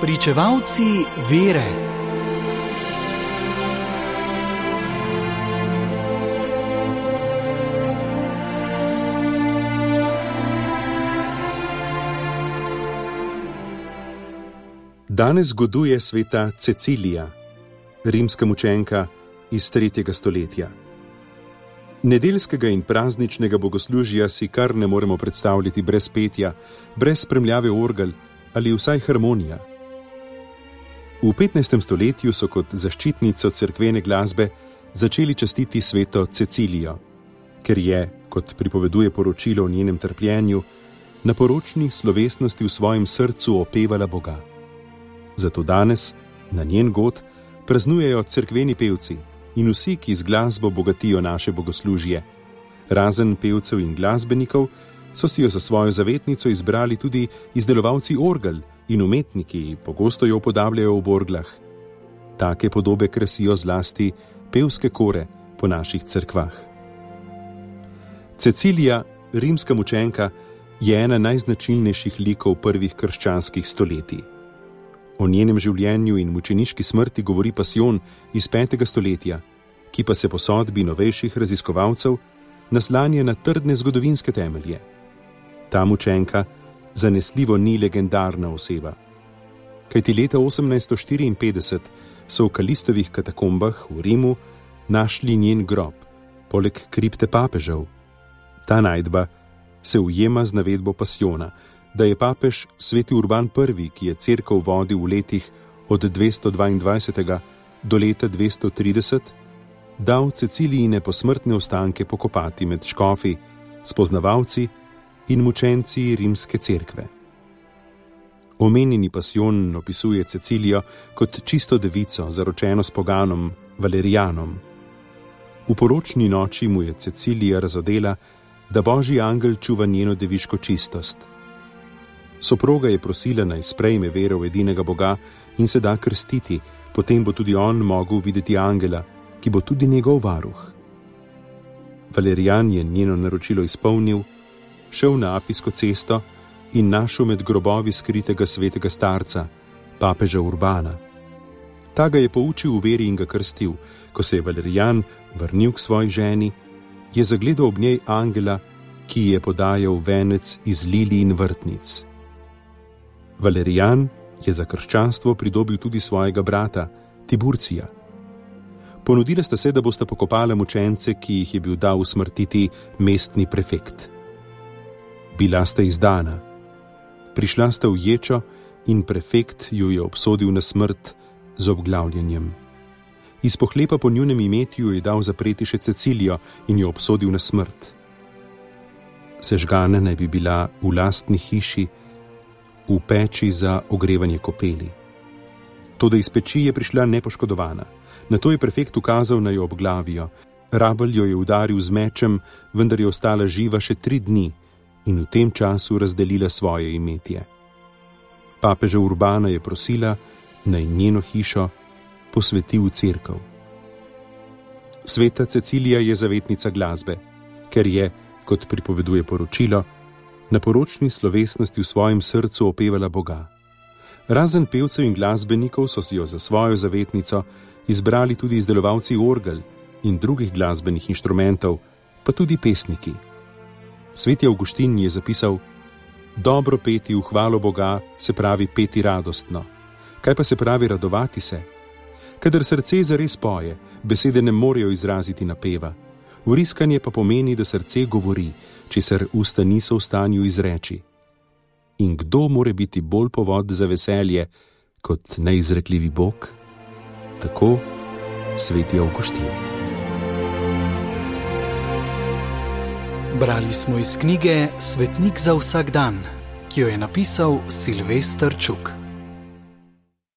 Pričevalci vere. Danes zgoduje sveta Cecilija, rimska mučenka iz 3. stoletja. Nedeljskega in prazničnega bogoslužja si kar ne moremo predstavljati brez petja, brez spremljave orgel ali vsaj harmonija. V 15. stoletju so kot zaščitnico cerkvene glasbe začeli častiti sveto Cecilijo, ker je, kot pripoveduje poročilo o njenem trpljenju, na poročni slovesnosti v svojem srcu opevala Boga. Zato danes, na njen god, praznujejo cerkveni pevci in vsi, ki z glasbo bogatijo naše bogoslužje. Razen pevcev in glasbenikov, so si jo za svojo zavetnico izbrali tudi izdelovalci orgel in umetniki, pogosto jo upodabljajo v borglah. Take podobe krasijo zlasti pevske kore po naših cerkvah. Cecilija, rimska mučenka, je ena najznačilnejših likov prvih krščanskih stoletij. O njenem življenju in mučeniški smrti govori Pasjon iz 5. stoletja, ki pa se po sodbi novejših raziskovalcev naslanja na trdne zgodovinske temelje. Ta mučenka zanesljivo ni legendarna oseba. Kajti leta 1854 so v Kalistovih katakombah v Rimu našli njen grob, poleg kripte papežev. Ta najdba se ujema z navedbo Pasjona, da je papež sveti Urban I., ki je crkvo vodil v letih od 222. do leta 230, dal Cecilijine posmrtne ostanke pokopati med škofi, spoznavalci in mučenci rimske cerkve. Omenjeni pasion opisuje Cecilijo kot čisto devico, zaročeno s poganom Valerijanom. V poročni noči mu je Cecilija razodela, da božji angel čuva njeno deviško čistost. Soproga je prosila naj sprejme vero v edinega Boga in se da krstiti, potem bo tudi on mogel videti angela, ki bo tudi njegov varuh. Valerijan je njeno naročilo izpolnil, šel na Apijsko cesto in našel med grobovi skritega svetega starca, papeža Urbana. Ta ga je poučil v veri in ga krstil, ko se je Valerijan vrnil k svoji ženi, je zagledal ob njej angela, ki je podajal venec iz lili in vrtnic. Valerijan je za krščanstvo pridobil tudi svojega brata Tiburcija. Ponudila sta se, da bosta pokopala mučence, ki jih je bil dal usmrtiti mestni prefekt. Bila sta izdana, prišla sta v ječo in prefekt jo je obsodil na smrt z obglavljanjem. Iz pohlepa po njunem imetju je dal zapreti še Cecilijo in jo obsodil na smrt. Sežgana naj bi bila v lastni hiši, v peči za ogrevanje kopeli. Toda iz peči je prišla nepoškodovana. Na to je prefekt ukazal na jo obglavijo. Rabel jo je udaril z mečem, vendar je ostala živa še tri dni in v tem času razdelila svoje imetje. Papeža Urbana je prosila, naj njeno hišo posveti v crkv. Sveta Cecilija je zavetnica glasbe, ker je, kot pripoveduje poročilo, na poročni slovesnosti v svojem srcu opevala Boga. Razen pevcev in glasbenikov so si jo za svojo zavetnico izbrali tudi izdelovalci orgel in drugih glasbenih inštrumentov, pa tudi pesniki. Sveti Augustin je zapisal: Dobro peti v hvalo Boga se pravi peti radostno. Kaj pa se pravi radovati se? Kadar srce zares poje, besede ne morejo izraziti napeva. Vriskanje pa pomeni, da srce govori, česar usta niso v stanju izreči. In kdo more biti bolj povod za veselje kot neizrekljivi Bog? Tako sveti Augustin. Brali smo iz knjige Svetnik za vsak dan, ki jo je napisal Silvestr Čuk.